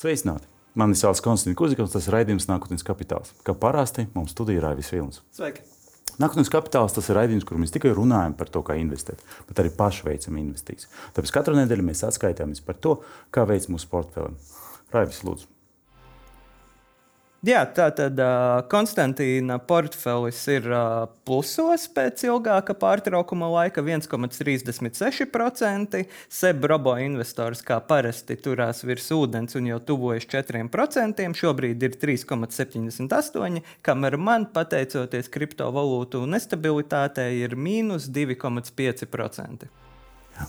Sveicināti! Mani sauc Konstants Kuzikons, tas ir raidījums Nākotnes kapitāls. Kā parasti mums studijā ir Raivis Vilnis. Sveiki! Nākotnes kapitāls tas ir raidījums, kur mēs tikai runājam par to, kā investēt, bet arī paši veicam investīcijas. Tāpēc katru nedēļu mēs atskaitāmies par to, kā veids mūsu portfeli. Raivis, lūdzu! Jā, tā tad uh, Konstantīna portfelis ir uh, plusos pēc ilgāka pārtraukuma laika - 1,36%. Seb robo investors kā parasti turās virs ūdens un jau tuvojas 4%. Šobrīd ir 3,78%, kamēr man, pateicoties kriptovalūtu nestabilitātei, ir mīnus 2,5%.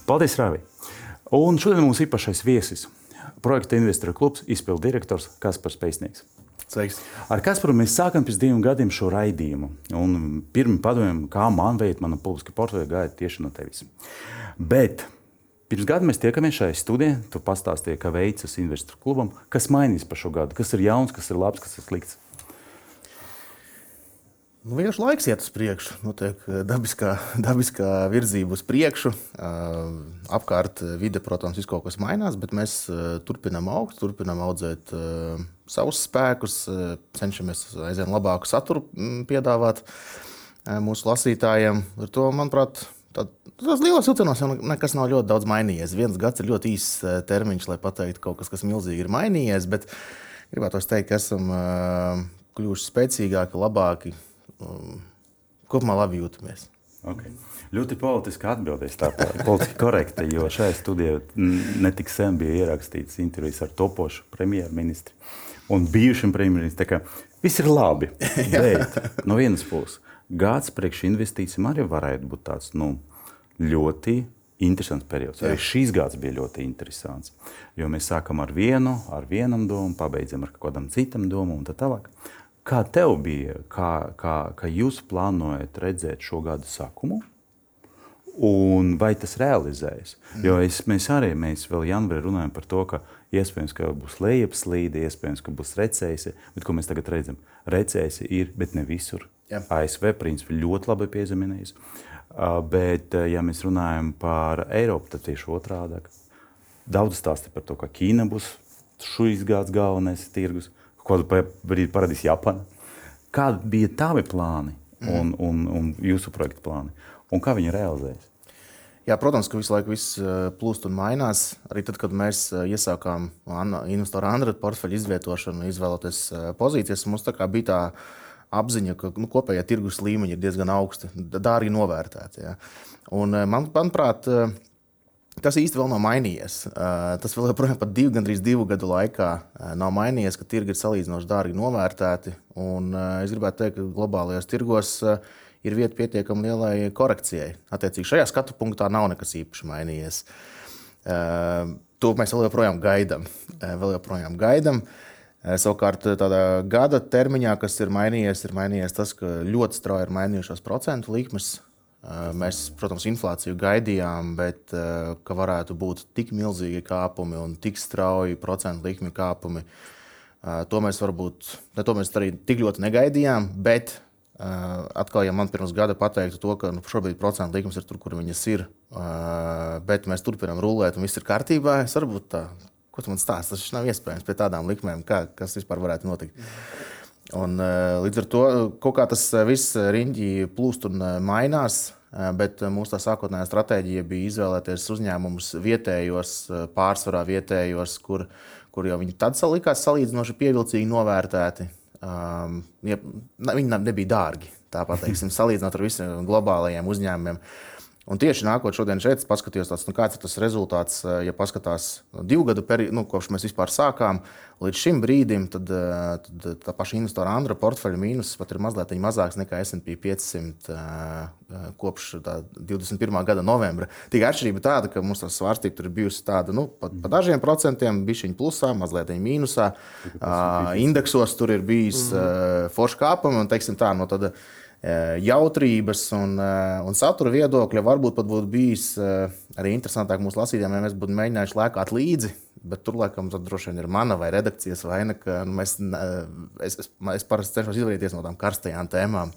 Paldies, Rāvi! Un šodien mums ir īpašais viesis. Projekta investoru klubs izpildu direktors Kaspars Pēcnieks. Sveiks. Ar Kasparu mēs sākām pirms diviem gadiem šo raidījumu. Pirmā padomju, kā man veidot mana publiska portfeļa, gāja tieši no tevis. Bet pirms gada mēs tiekamies šajā studijā. Tu pastāstīji, ka veicas investoru klubam. Kas mainīs par šo gadu? Kas ir jauns, kas ir labs, kas ir slikts? Nu, vienkārši laiks iet uz priekšu, notiek eh, dabiskā, dabiskā virzība uz priekšu. Uh, apkārt eh, vide, protams, viss kaut kas mainās, bet mēs turpinām augt, turpinām audzēt savus spēkus, cenšamies aizvien labāku saturu mm, piedāvāt mūsu lasītājiem. Ar to, manuprāt, Tās lielas vilcienos jau nekas nav ļoti daudz mainījies. Viens gads ir ļoti īss termiņš, lai pateiktu kaut kas, kas milzīgi ir mainījies. Bet gribētu teikt, ka esam kļuvuši spēcīgāki, labāki, um, kopumā labi jūtamies. Okay. Ļoti politiski atbildēs, tā politiski korekta, jo šajā studijā netik sen bija ierakstīts intervijas ar topošu premjerministru un bijušiem premjerministriem. Viss ir labi, bet no vienas puses gads priekš investīcijām arī varētu būt tāds nu, ļoti interesants periods. Arī šīs gads bija ļoti interesants. Jo mēs sākam ar vienu, ar vienam domu, pabeidzam ar kādam citam domam un tā tālāk. Kā tev bija, kā, kā, kā jūs plānojat redzēt šo gadu sākumu? Un vai tas realizējas? Mm. Jo es, mēs arī mēs vēl janvārī runājam par to, ka iespējams ka būs lejupslīde, iespējams, ka būs recesija. Bet ko mēs tagad redzam? Recesija ir, bet ne visur. Jā. ASV principā ļoti labi piezīmējis. Uh, bet, ja mēs runājam par Eiropu, tad tieši otrādi. Daudz stāsta par to, ka Ķīna būs šīs gads galvenais tirgus kādu brīdi parādīs Japāna. Kādi bija tavi plāni un, mm. un, un jūsu projekta plāni? Un kā viņi realizējas? Jā, protams, ka visu laiku viss eh, plūst un mainās. Arī tad, kad mēs eh, iesākām investoru Android portfeļu izvietošanu, izvēloties eh, pozīcijas, mums tā bija tā apziņa, ka nu, kopējā tirgus līmeņa ir diezgan augsta, dārgi novērtēta. Ja. Man, manuprāt, Tas vēl nav mainījies. Tas vēl joprojām pat divu, gandrīz divu gadu laikā nav mainījies, ka tirgi ir salīdzinoši dārgi novērtēti. Un es gribētu teikt, ka globālajos tirgos ir vieta pietiekami lielai korekcijai. Attiecīgi šajā skatu punktā nav nekas īpaši mainījies. To mēs vēl joprojām gaidām. Vēl joprojām gaidām. Savukārt, tādā gada termiņā, kas ir mainījies, ir mainījies tas, ka ļoti strauji ir mainījušās procentu likmes. Mēs, protams, inflāciju gaidījām, bet ka varētu būt tik milzīgi kāpumi un tik strauji procentu likmi kāpumi, to mēs varbūt to mēs arī tik ļoti negaidījām. Bet atkal, ja man pirms gada pateiktu to, ka nu, šobrīd procentu likmes ir tur, kur viņas ir, bet mēs turpinām rulēt un viss ir kārtībā, es varbūt tā, ko tu man stāsti, tas nav iespējams pie tādām likmēm, kā, kas vispār varētu notikt. Mm. Un, eh, līdz ar to kaut kā tas eh, viss eh, riņķī plūst un mainās. Bet mūsu sākotnējā stratēģija bija izvēlēties uzņēmumus vietējos, pārsvarā vietējos, kur, kur jau viņi tad likās salīdzinoši pievilcīgi novērtēti. Um, ja, viņi nebija dārgi, tā pateiksim, salīdzinot ar visiem globālajiem uzņēmumiem. Un tieši nākot šodien šeit, paskatījos, tāds, nu, kāds ir tas rezultāts, eh, ja paskatās divu gadu periodu, nu, kopš mēs vispār sākām līdz šim brīdim, tad, eh, tad tā paša investora Andra portfeļa mīnus pat ir mazliet mazāks nekā SP 500 eh, kopš 21. gada novembra. Tikai atšķirība tāda, ka mums tā svārstība tur ir bijusi tāda, nu, pa, pa dažiem procentiem, bija viņa plusā, mazliet viņa mīnusā. Indeksos tur ir bijis mm -hmm. forša kāpuma un, teiksim tā, no tāda Eh, jautrības un, eh, un satura viedokļa. Varbūt pat būtu bijis eh, arī interesantāk mūsu lasītājiem, ja mēs būtu mēģinājuši lēkāt līdzi. Bet tur, laikam, droši vien ir mana vai redakcijas vaina, ka nu, mēs, es, es, es parasti cenšos izvairīties no tām karstajām tēmām.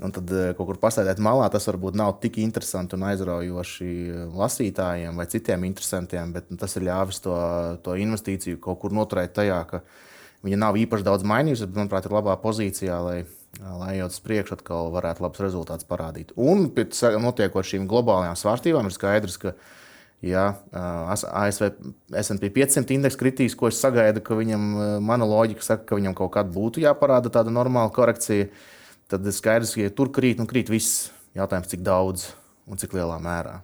Un tad kaut kur pasēdēt malā, tas varbūt nav tik interesanti un aizraujoši lasītājiem vai citiem interesantiem, bet nu, tas ir ļāvis to, to investīciju kaut kur noturēt tajā, ka viņa nav īpaši daudz mainījusies, bet, manuprāt, ir labā pozīcijā, lai, lai ejot uz priekšu, atkal varētu labus rezultātus parādīt. Un pēc notiekot šīm globālajām svārstībām, ir skaidrs, ka Ja ASV SP 500 indeks kritīs, ko es sagaidu, ka viņam, mana loģika saka, ka viņam kaut kad būtu jāparāda tāda normāla korekcija, tad ir skaidrs, ka ja tur krīt, nu krīt viss. Jautājums, cik daudz un cik lielā mērā.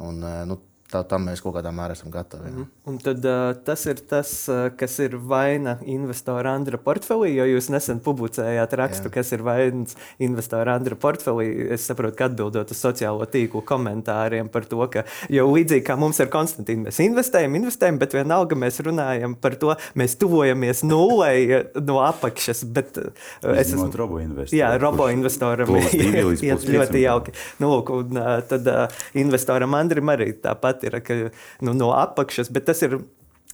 Un, nu, tā, tam mēs kaut kādā mērā esam gatavi. Jā. Mhm. Un tad, uh, tas ir tas, kas ir vaina investora Andra portfelī, jo jūs nesen publicējāt rakstu, jā. kas ir vainas investora Andra portfelī. Es saprotu, ka atbildot uz sociālo tīklu komentāriem par to, ka jau līdzīgi kā mums ar Konstantīnu, mēs investējam, investējam, bet vienalga mēs runājam par to, mēs tuvojamies nulei no apakšas. Bet, uh, es esmu robo investors. Jā, robo investoram iet ļoti jauki. Nu, lūk, un, uh, tad uh, investoram Andrim arī tāpat tāpat ir ka, nu, no apakšas, bet tas ir.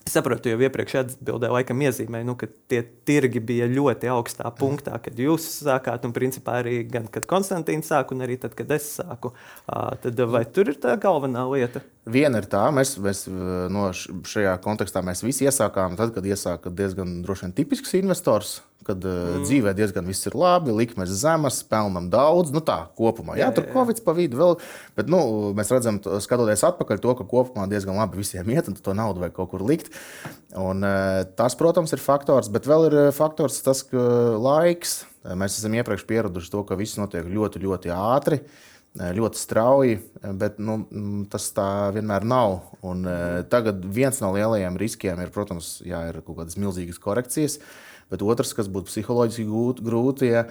Es saprotu, jau iepriekš atbildēju, laikam iezīmēju, nu, ka tie tirgi bija ļoti augstā punktā, kad jūs sākāt, un principā arī gan kad Konstantīns sāk, un arī tad, kad es sāku. Tad vai tur ir tā galvenā lieta? Viena ir tā, mēs, mēs no šajā kontekstā mēs visi iesākām, tad, kad iesāka diezgan droši vien tipisks investors kad mm. dzīvē diezgan viss ir labi, likmes zemas, pelnām daudz. Nu, tā kopumā, jā, jā tur Covid pa vidu vēl. Bet nu, mēs redzam, skatoties atpakaļ, to, ka kopumā diezgan labi visiem iet, un to naudu vajag kaut kur likt. Un, uh, tas, protams, ir faktors, bet vēl ir faktors tas, ka laiks. Mēs esam iepriekš pieraduši to, ka viss notiek ļoti, ļoti ātri. Ļoti strauji, bet nu, tas tā vienmēr nav. Un, tagad viens no lielajiem riskiem ir, protams, jā, ir kaut kādas milzīgas korekcijas. Bet otrs, kas būtu psiholoģiski grūti, ja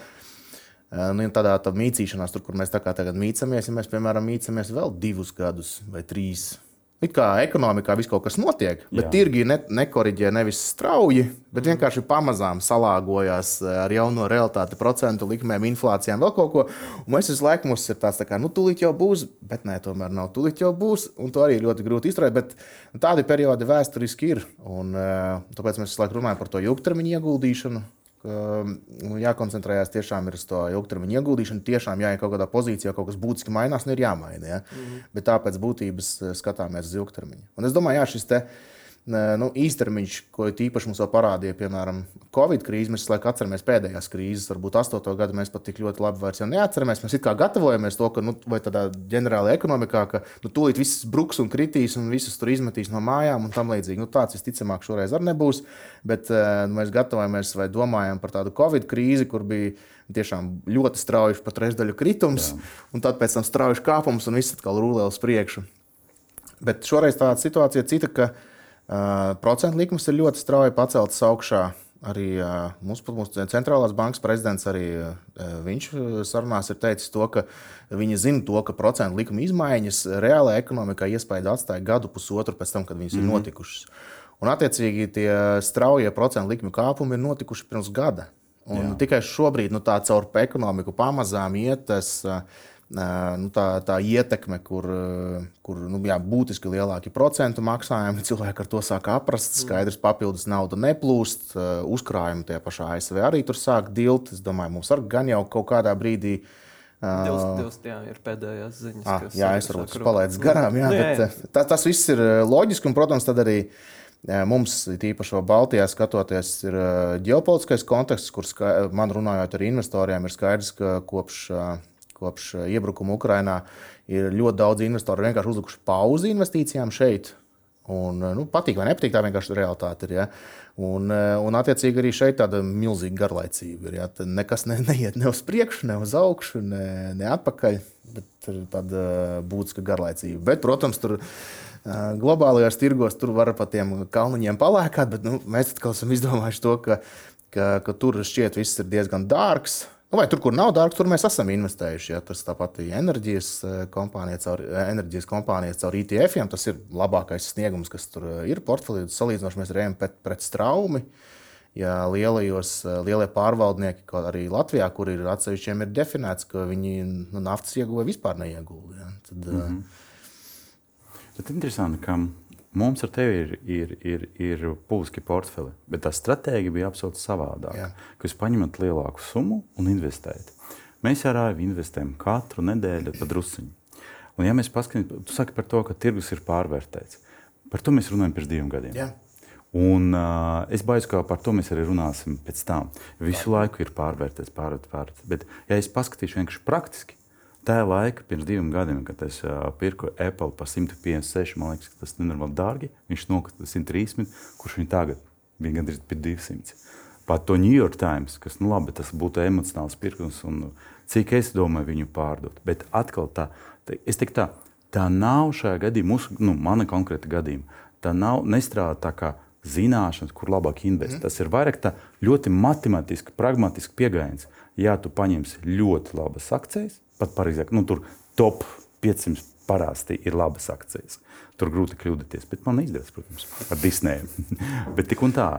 nu, tādā tā mītīšanās, tur, kur mēs tagad mīcamies, ja mēs, piemēram, mīcamies vēl divus gadus vai trīs It kā ekonomikā viss kaut kas notiek, bet Jā. tirgi ne, nekoriģē nevis strauji, bet vienkārši pamazām salāgojās eh, ar jauno realitāti, procentu likmēm, inflācijām, vēl kaut ko. Un mēs visu laiku mums ir tāds, tā kā, nu, tūlīt jau būs, bet nē, tomēr nav tūlīt jau būs. Un to arī ļoti grūti izturēt. Bet tādi periodi vēsturiski ir. Un, eh, tāpēc mēs visu laiku runājam par to ilgtermiņa ieguldīšanu nu, jākoncentrējas tiešām uz to ilgtermiņa ieguldīšanu. Tiešām jāiet kaut kādā pozīcijā, kaut kas būtiski mainās, nu ir jāmaina. Ja? Mm -hmm. Bet tāpēc būtības eh, skatāmies uz ilgtermiņu. Un es domāju, jā, šis te ir nu, īstermiņš, ko īpaši mums parādīja, piemēram, Covid krīze. Mēs laikam atceramies pēdējās krīzes, varbūt 8. gadu mēs pat tik ļoti labi vairs neatceramies. Mēs kā gatavojamies to, ka nu, tādā ģenerālajā ekonomikā, ka nu, tūlīt viss bruks un kritīs un visus tur izmetīs no mājām un tam līdzīgi. Nu, tāds visticamāk šoreiz arī nebūs. Bet nu, mēs gatavojamies vai domājam par tādu Covid krīzi, kur bija tiešām ļoti strauji pat trešdaļu kritums, Jā. un tad pēc tam strauji kāpums un viss atkal rulē uz priekšu. Bet šoreiz tāda situācija cita, ka Uh, procentu likmes ir ļoti strauji paceltas augšā. Arī mūsu, mūsu centrālās bankas prezidents arī viņš sarunās ir teicis to, ka viņi zina to, ka procentu likuma izmaiņas reālajā ekonomikā iespēja atstāja gadu pusotru pēc tam, kad viņas mm -hmm. ir mhm. notikušas. Un, attiecīgi, tie straujie procentu likuma kāpumi ir notikuši pirms gada. Un Jā. tikai šobrīd nu, tā caur ekonomiku pamazām iet tas nu, tā, tā ietekme, kur, kur nu, jā, būtiski lielāki procentu maksājumi, cilvēki ar to sāk aprast. Mm. Skaidrs, papildus nauda neplūst, uzkrājumi tie pašā ASV arī tur sāk dilt. Es domāju, mums arī gan jau kaut kādā brīdī. Divs, divs, jā, ir pēdējās ziņas. Ah, jā, es varbūt palaidis garām. Jā, nu, jā, jā. Tā, tas viss ir loģiski, un, protams, tad arī mums, tīpaši Baltijā, skatoties, ir ģeopolitiskais konteksts, kur, man runājot ar investoriem, ir skaidrs, ka kopš kopš eh, iebrukuma Ukrajinā ir ļoti daudz investoru vienkārši uzlikuši pauzi investīcijām šeit. Un, eh, nu, patīk vai nepatīk, tā vienkārši realitāte ir. Ja? Un, eh, un, attiecīgi, arī šeit tāda milzīga garlaicība ir. Ja? Tad nekas ne, neiet ne uz priekšu, ne uz augšu, ne, ne atpakaļ. Bet ir tāda būtiska garlaicība. Bet, protams, tur globālajos tirgos tur var pa tiem kalniņiem palēkāt, bet nu, mēs atkal esam izdomājuši to, ka, ka, ka tur šķiet viss ir diezgan dārgs. Nu, vai tur, kur nav dārgs, tur mēs esam investējuši. Ja, tas tāpat ir enerģijas eh, kompānija caur, eh, enerģijas kompānija caur ITF. Tas ir labākais sniegums, kas tur eh, ir portfelī. Salīdzinoši mēs rējam pret, pret straumi. Ja lielajos, lielie pārvaldnieki, arī Latvijā, kur ir atsevišķiem, ir definēts, ka viņi nu, naftas ieguva vispār neiegūda. Ja, tad, mm -hmm. Bet interesanti, ka Mums ar tevi ir, ir, ir, ir publiski portfeli, bet tā stratēģija bija absolūti savādāka. Jūs paņemat lielāku summu un investējat. Mēs ar AIV investējam katru nedēļu pa drusciņu. Un, ja mēs paskatāmies, tu saki par to, ka tirgus ir pārvērtēts. Par to mēs runājam pirms diviem gadiem. Jā. Un, uh, es baidos, ka par to mēs arī runāsim pēc tam. Visu Jā. laiku ir pārvērtēts, pārvērtēts. Bet, ja es paskatīšu vienkārši praktiski, tā laika, pirms diviem gadiem, kad es uh, pirku Apple par 156, man liekas, tas ir nenormāli dārgi. Viņš nokrita 130, kurš viņa tagad bija gandrīz 200 pat to New York Times, kas nu, labi, tas būtu emocionāls pirkums, un cik es domāju viņu pārdot. Bet atkal tā, tā es teiktu, tā, tā nav šajā gadījumā, mūsu, nu, mana konkrēta gadījuma. Tā nav nestrādā tā kā zināšanas, kur labāk investēt. Mm. Tas ir vairāk tā ļoti matemātiski, pragmatiski pieejams. Ja tu paņemsi ļoti labas akcijas, pat pareizāk, nu, tur top 500 parasti ir labas akcijas. Tur grūti kļūdīties, bet man izdevās, protams, ar Disneju. bet tik un tā,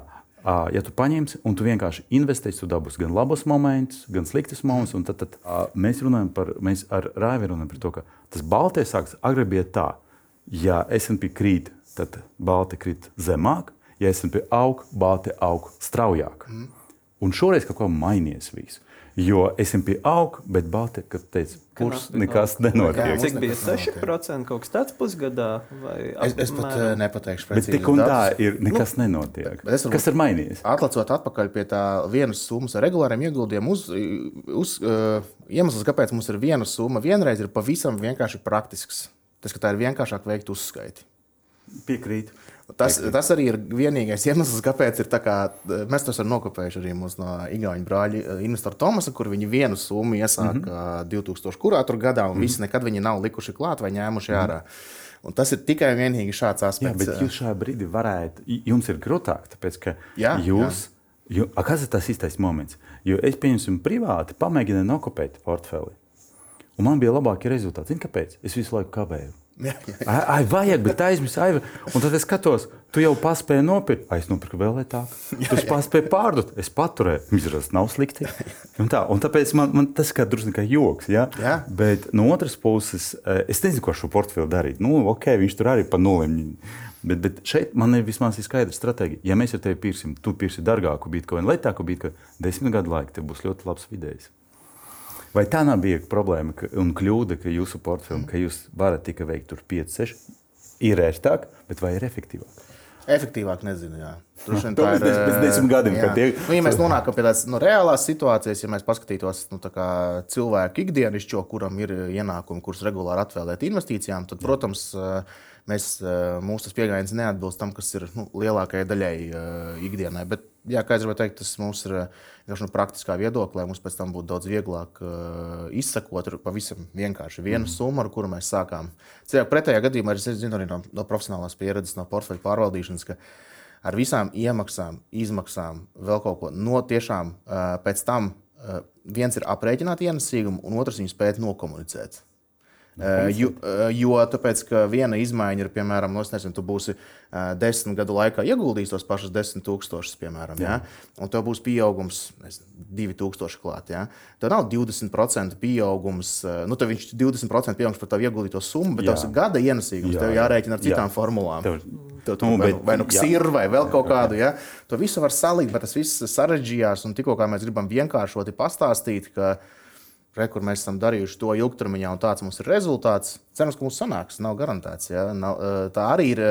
Ja tu paņemsi un tu vienkārši investēsi, tu dabūsi gan labus momentus, gan sliktus momentus. Tad, tad mēs runājam par, mēs ar Rāvi runājam par to, ka tas baltais sāks agri bija tā, ja SP krīt, tad balti krīt zemāk, ja SP aug, balti aug straujāk. Mm. Un šoreiz kaut kā mainījies viss. Jo SMP aug, bet Baltika teica, kurs nekas nenotiek. Cik bija 6% kaut kas tāds pusgadā? Es, es pat mēram? nepateikšu precīzi. Bet tik un tā ir, nekas nu, nenotiek. Kas ir mainījies? Atlicot atpakaļ pie tā vienas summas ar regulāriem ieguldījumiem, uz, uz, uh, iemesls, kāpēc mums ir viena summa, vienreiz ir pavisam vienkārši praktisks. Tas, ka tā ir vienkāršāk veikt uzskaiti. Piekrīt. Tas, tas arī ir vienīgais iemesls, kāpēc ir kā, mēs to esam nokopējuši arī no Igaunijas brāļa eh, investora Tomasa, kur viņi vienu summu iesāka mm -hmm. 2000. kurā tur gadā, un mm -hmm. visi nekad viņi nav likuši klāt vai ņēmuši mm -hmm. ārā. Un tas ir tikai un vienīgi šāds aspekts. Jā, bet jūs šajā brīdī varētu, jums ir grūtāk, tāpēc ka jā, jūs. Jā. Jo, kas ir tas īstais moments? Jo es pieņemsim privāti, pamēģināju nokopēt portfeli. Un man bija labākie rezultāti. Zini, kāpēc? Es visu laiku kavēju. Ai, vajag, bet aizmirst, ai, un tad es skatos, tu jau paspēji nopirkt, ai, es nopirku vēl lētāk. Tu paspēji pārdot, es paturēju, izrādās, nav slikti. Un tā, un tāpēc man, man tas kā drusku kā joks, ja? Jā. bet no otras puses, eh, es nezinu, ko ar šo portfeli darīt. Nu, ok, viņš tur arī pa nulēm. Bet, bet šeit man ir vismaz skaidra stratēģija. Ja mēs ar tevi pirksim, tu pirksi dārgāku bitkoinu, lētāku bitkoinu, desmit gadu laikā tev būs ļoti labs vidējs. Vai tā nav bija problēma ka, un kļūda, ka jūsu portfelim, ka jūs varat tikai veikt tur 5, 6, ir ērtāk, bet vai ir efektīvāk? Efektīvāk nezinu. Jā. Droši vien tā ir pēc desmit gadiem. Tie... Nu, ja mēs nonākam pie tādas nu, reālās situācijas, ja mēs paskatītos nu, cilvēku ikdienišķo, kuram ir ienākumi, kurus regulāri atvēlēt investīcijām, tad, protams, mēs, mūsu pieejams neatbilst tam, kas ir nu, lielākajai daļai ikdienai. Bet jā, kā es gribēju teikt, tas mums ir vienkārši no praktiskā viedokļa, lai mums pēc tam būtu daudz vieglāk izsakot pavisam vienkārši vienu mm. summu, ar kuru mēs sākām. Cilvēku pretējā gadījumā es zinu arī no, no profesionālās pieredzes, no portfeļu pārvaldīšanas, ar visām iemaksām, izmaksām, vēl kaut ko no tiešām pēc tam viens ir aprēķināt ienesīgumu, un otrs viņu spēt nokomunicēt. Uh, jo, uh, jo tāpēc, ka viena izmaiņa ir, piemēram, no, nezinu, tu būsi uh, desmit gadu laikā ieguldījis tos pašus desmit tūkstošus, piemēram, jā. Ja? un tev būs pieaugums nezinu, divi tūkstoši klāt. Ja? Tev nav 20% pieaugums, uh, nu, tev viņš ir 20% pieaugums par tavu ieguldīto summu, bet jā. tavs gada ienesīgums. Jā, tev jārēķina ar citām jā. formulām. Tev... Tev, tu, nu, bet, vai nu ksīru, vai vēl kaut kādu. Ja? To visu var salikt, bet tas viss sarežģījās. Un tikko mēs gribam vienkāršoti pastāstīt, ka uh, re, kur mēs esam darījuši to ilgtermiņā, un tāds mums ir rezultāts. Cerams, ka mums sanāks, nav garantēts. Ja? Nav, tā arī ir.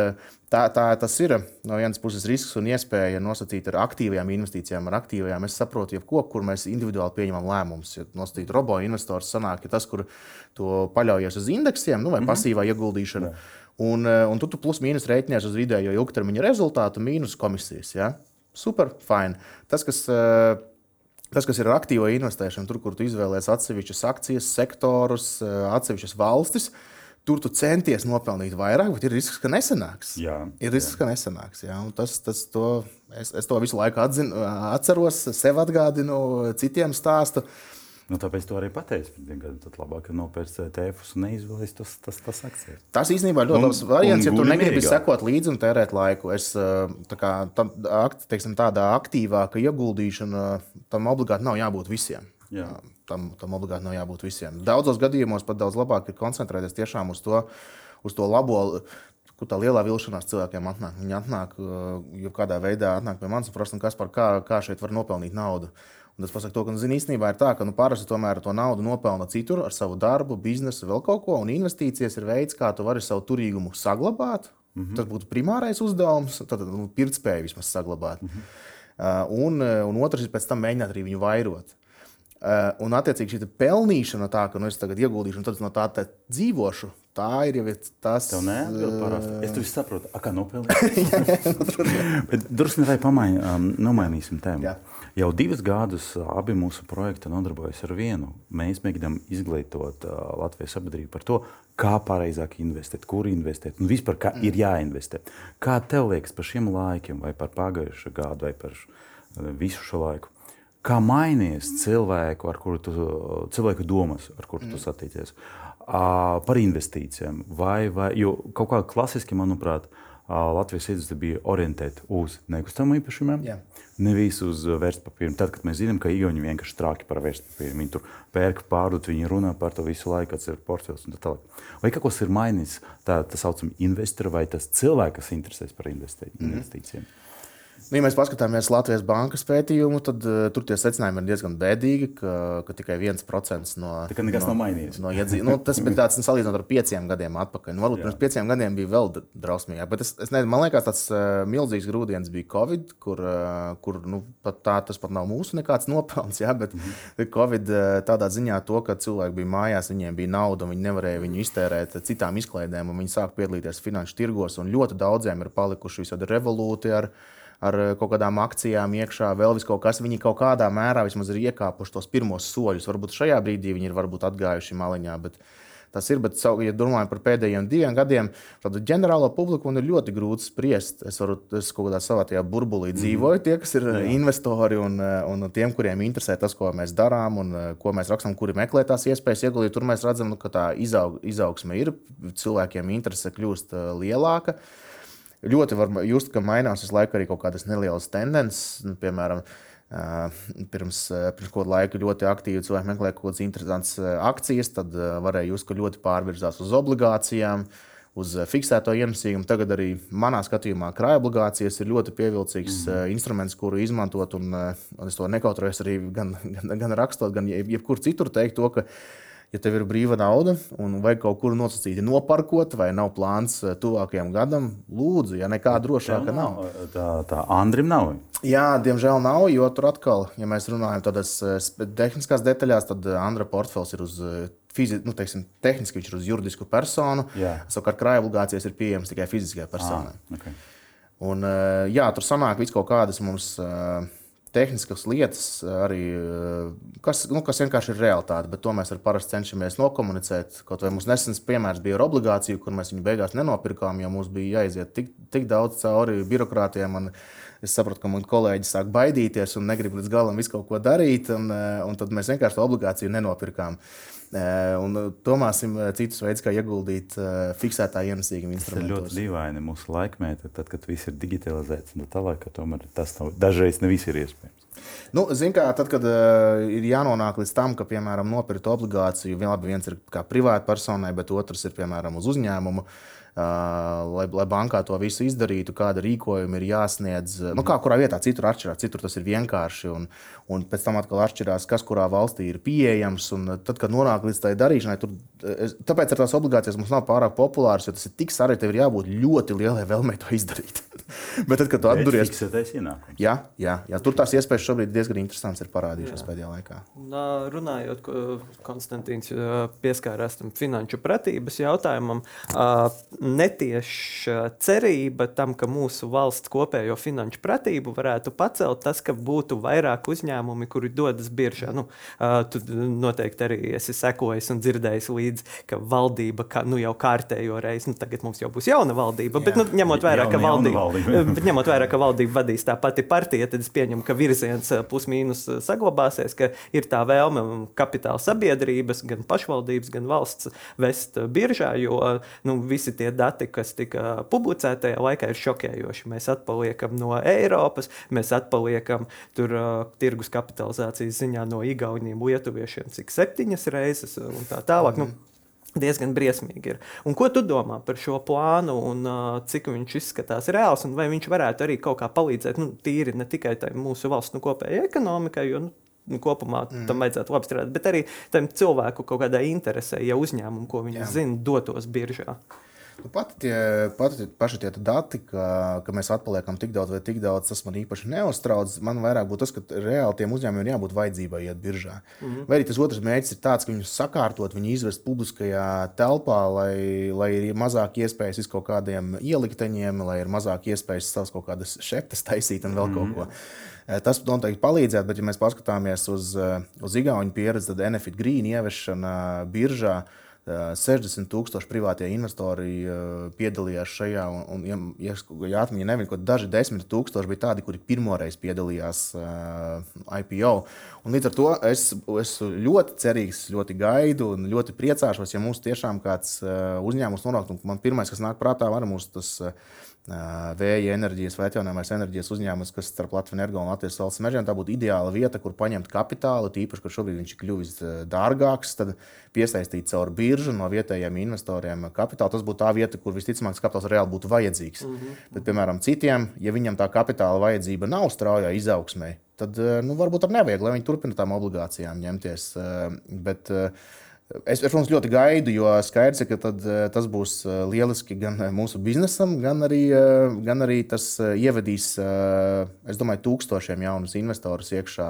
Tā, tā, tas ir no vienas puses risks un iespēja nosacīt ar aktīvajām investīcijām, ar aktīvajām. Es saprotu, jebko, kur mēs individuāli pieņemam lēmumus. Ja nosacīt robo investors, sanāk, ja tas, kur tu paļaujies uz indeksiem nu, vai mm -hmm. pasīvā ieguldīšana. Jā. Un, un tu, tu plus mīnus rēķinies uz vidējo ilgtermiņa rezultātu, mīnus komisijas. Ja? Super, fine. Tas, kas uh, Tas, kas ir aktīva investēšana, tur, kur tu izvēlējies atsevišķas akcijas, sektorus, eh, atsevišķas valstis, tur tu centies nopelnīt vairāk, bet ir risks, ka nesanāks. Jā, ir risks, jā. ka nesanāks. Jā. Tas, tas to, es, es to visu laiku atzinu, atceros, sev atgādinu, citiem stāstu. Uh, Nu, tāpēc to arī pateicu. Tad labāk ir nopērts ETF un neizvēlēties tas, tas, tas akcijas. Tas īstenībā ir ļoti labs variants, ja tu negribi sekot līdzi un tērēt laiku. Es, tā kā, tam, teiksim, tādā aktīvāka ieguldīšana tam obligāti nav jābūt visiem. Jā. Tam, tam obligāti nav jābūt visiem. Daudzos gadījumos pat daudz labāk ir koncentrēties tiešām uz to, uz to labo kur tā lielā vilšanās cilvēkiem atnāk. Viņi atnāk, jau kādā veidā atnāk pie manis un prasa, kas par kā, kā šeit var nopelnīt naudu. Un tas pasaka to, ka, nu, zini, īstenībā ir tā, ka nu, parasti tomēr to naudu nopelna citur ar savu darbu, biznesu, vēl kaut ko, un investīcijas ir veids, kā tu vari savu turīgumu saglabāt. Mm -hmm. Tas būtu primārais uzdevums, tad nu, pirktspēju vismaz saglabāt. Mm -hmm. uh, un, un otrs ir pēc tam mēģināt arī viņu vairot. Uh, un, attiecīgi, šī pelnīšana, tā, ka nu, es tagad ieguldīšu, un tad no tā dzīvošu, tā ir jau tas. Tev neatbild parasti. Es to saprotu, A, kā nopelnīt. Drusku vai pamaini, um, tēmu. Jā. Jau divus gadus abi mūsu projekti nodarbojas ar vienu. Mēs mēģinām izglītot uh, Latvijas sabiedrību par to, kā pareizāk investēt, kur investēt un vispār kā mm. ir jāinvestē. Kā tev liekas par šiem laikiem, vai par pagājušo gadu, vai par uh, visu šo laiku? kā mainījies cilvēku, ar kuru tu, cilvēku domas, ar kuru tu mm. satiecies, par investīcijām. Vai, vai, jo kaut kā klasiski, manuprāt, Latvijas iedzīvotāji bija orientēti uz nekustamo īpašumiem, Jā. nevis uz vērtspapīriem. Tad, kad mēs zinām, ka Igauni vienkārši trāki par vērtspapīriem, viņi tur pērk, pārdod, viņi runā par to visu laiku, kas ir portfels un tā tālāk. Vai kaut kas ir mainījies, tā, tā saucamā investora vai tas cilvēks, kas interesēs par investīcijiem? Mm -hmm. Nu, ja mēs paskatāmies Latvijas bankas pētījumu, tad uh, tur tie secinājumi ir diezgan bēdīgi, ka, ka tikai 1% no. Tā nekas no, nav mainījies. No iedzīv... nu, tas bija tāds nu, salīdzinot ar pieciem gadiem atpakaļ. Nu, varbūt Jā. pirms pieciem gadiem bija vēl drausmīgāk. Bet es, es nezinu, man liekas, tas uh, milzīgs grūdienis bija Covid, kur, uh, kur nu, pat tā, tas pat nav mūsu nekāds nopelns. Ja, bet -hmm. Covid uh, tādā ziņā to, ka cilvēki bija mājās, viņiem bija nauda, viņi nevarēja viņu iztērēt citām izklaidēm, un viņi sāk piedalīties finanšu tirgos. Ļoti daudziem ir palikuši visādi revolūti ar ar eh, kaut kādām akcijām iekšā, vēl kaut kas. Viņi kaut kādā mērā vismaz ir iekāpuši tos pirmos soļus. Varbūt šajā brīdī viņi ir atgājuši maliņā. Bet... Tas ir, bet, ja domājam par pēdējiem diviem gadiem, tad ģenerālo publiku man ir ļoti grūti spriest. Es varu, es kaut kādā savā tajā burbulī mhm. dzīvoju, tie, kas ir Jā. investori un, eh, un tiem, kuriem interesē tas, ko mēs darām un eh, ko mēs rakstām, kuri meklē tās iespējas ieguldīt. Tur mēs redzam, nu, ka tā izaug, izaugsme ir, cilvēkiem interese kļūst lielāka. Ļoti var just, ka mainās visu laiku arī kaut kādas nelielas tendences. Nu, piemēram, pirms, pirms kāda laika ļoti aktīvi cilvēki meklēja kaut kādas interesantas akcijas, tad varēja just, ka ļoti pārvirzās uz obligācijām. Uz fiksēto ienesīgumu. Tagad arī manā skatījumā krājuma obligācijas ir ļoti pievilcīgs mm. -hmm. instruments, kuru izmantot. Un, un es to nekautrējos arī gan, gan, gan rakstot, gan jebkur citur teikt, to, ka uh, ja tev ir brīva nauda un vajag kaut kur nosacīti noparkot, vai nav plāns eh, tuvākajam gadam, lūdzu, ja nekā drošāka nav. nav. Tā, tā Andrim nav. Jā, diemžēl nav, jo tur atkal, ja mēs runājam tādas eh, tehniskās detaļās, tad eh, Andra portfels ir uz fizi, nu, teiksim, tehniski viņš ir uz juridisku personu. Savukārt, krājuma obligācijas ir pieejamas tikai fiziskajai personai. Ah, okay. Un, jā, tur sanāk kaut kādas mums. Uh, tehniskas lietas, arī, kas, nu, kas vienkārši ir realitāte, bet to mēs parasti cenšamies nokomunicēt. Kaut vai mums nesens piemērs bija ar obligāciju, kur mēs viņu beigās nenopirkām, jo mums bija jāiziet tik, tik daudz cauri birokrātiem. Es sapratu, ka mani kolēģi sāk baidīties un negrib līdz galam visu kaut ko darīt, un, un tad mēs vienkārši to obligāciju nenopirkām. Un domāsim citus veidus, kā ieguldīt fiksētā ienesīguma instrumentos. Tas ir ļoti dīvaini mūsu laikmetā, tad, kad viss ir digitalizēts. Nu, tālāk, tomēr tas nav, dažreiz ne viss ir iespējams. Nu, Ziniet, kā tad, kad uh, ir jānonāk līdz tam, ka, piemēram, nopirkt obligāciju, viens ir kā privātai personai, bet otrs ir, piemēram, uz uzņēmumu. Uh, lai, lai bankā to visu izdarītu, kāda rīkojuma ir jāsniedz. Nu, kā kurā vietā citur atšķirās, citur tas ir vienkārši. Un, un pēc tam atkal atšķirās, kas kurā valstī ir pieejams. Un tad, kad nonāk līdz tai darīšanai, tur, tāpēc ar tās obligācijas mums nav pārāk populāras, jo tas ir tik sarežģīti, ir jābūt ļoti lielai vēlmei to izdarīt. Bet tad, kad tu atduries, jā, jā, jā, tur tās iespējas šobrīd diezgan interesantas ir parādījušās jā. pēdējā laikā. Un, runājot, Konstantīns pieskārās tam finanšu pratības jautājumam, netieša cerība tam, ka mūsu valsts kopējo finanšu pratību varētu pacelt tas, ka būtu vairāk uzņēmumi, kuri dodas biržā. Nu, tu noteikti arī esi sekojis un dzirdējis līdzi, ka valdība ka, nu, jau kārtējo reizi, nu, tagad mums jau būs jauna valdība, jā. bet nu, ņemot vērā, ka valdība Bet ņemot vērā, ka valdība vadīs tā pati partija, tad es pieņemu, ka virziens eh, plus-mínus eh, saglabāsies, ka ir tā vēlme kapitāla sabiedrības, gan pašvaldības, gan valsts vest biržā, jo nu, visi tie dati, kas tika publicēti tajā laikā, ir šokējoši. Mēs atpaliekam no Eiropas, mēs atpaliekam tur uh, tirgus kapitalizācijas ziņā no Igauniem, Lietuviešiem, cik septiņas reizes un tā tālāk. Mm. Nu, diezgan briesmīgi ir. Un ko tu domā par šo plānu, un uh, cik viņš izskatās reāls, un vai viņš varētu arī kaut kā palīdzēt, nu, tīri ne tikai mūsu valsts nu, kopējai ekonomikai, jo nu, kopumā mm. tam vajadzētu labi strādāt, bet arī tam cilvēku kaut kādai interesē, ja uzņēmumu, ko viņi Jā. zina, dotos biržā. Nu, pat tie, pat tie paši tie dati, ka, ka mēs atpaliekam tik daudz vai tik daudz, tas man īpaši neuztrauc. Man vairāk būtu tas, ka reāli tiem uzņēmumiem ir jābūt vajadzībai iet biržā. Mm -hmm. Vai arī tas otrs mērķis ir tāds, ka viņus sakārtot, viņu izvest publiskajā telpā, lai, lai ir mazāk iespējas iz kaut kādiem ielikteņiem, lai ir mazāk iespējas savas kaut kādas šeptas taisīt un vēl mm -hmm. kaut mhm. ko. Eh, tas noteikti palīdzētu, bet, ja mēs paskatāmies uz, eh, uz Igaunijas pieredzi, tad Enefit Green ieviešana biržā 60 tūkstoši privātie investori piedalījās šajā. Un, un, ja, ja atmiņā nevien, ka daži desmit tūkstoši bija tādi, kuri pirmoreiz piedalījās IPO. Un līdz ar to es esmu ļoti cerīgs, ļoti gaidu un ļoti priecāšos, ja mums tiešām kāds uzņēmums nonāktu. Man pirmais, kas nāk prātā, var mums tas vēja enerģijas vai atjaunojamās enerģijas uzņēmums, kas starp Latviju energo un Latvijas valsts mežiem. Tā būtu ideāla vieta, kur paņemt kapitālu, tīpaši, kur šobrīd viņš ir kļuvis dārgāks, tad piesaistīt caur biržu no vietējiem investoriem kapitālu. Tas būtu tā vieta, kur visticamāk kapitāls reāli būtu vajadzīgs. Mm -hmm. Bet, piemēram, citiem, ja viņam tā kapitāla vajadzība nav straujā izaugsmē, tad nu, varbūt ar nevajag, lai viņi turpina tām obligācijām ņemties. Bet, Es, protams, ļoti gaidu, jo skaidrs, ka tad, eh, tas būs eh, lieliski gan eh, mūsu biznesam, gan arī, gan arī tas ievedīs, es domāju, tūkstošiem jaunus investorus iekšā,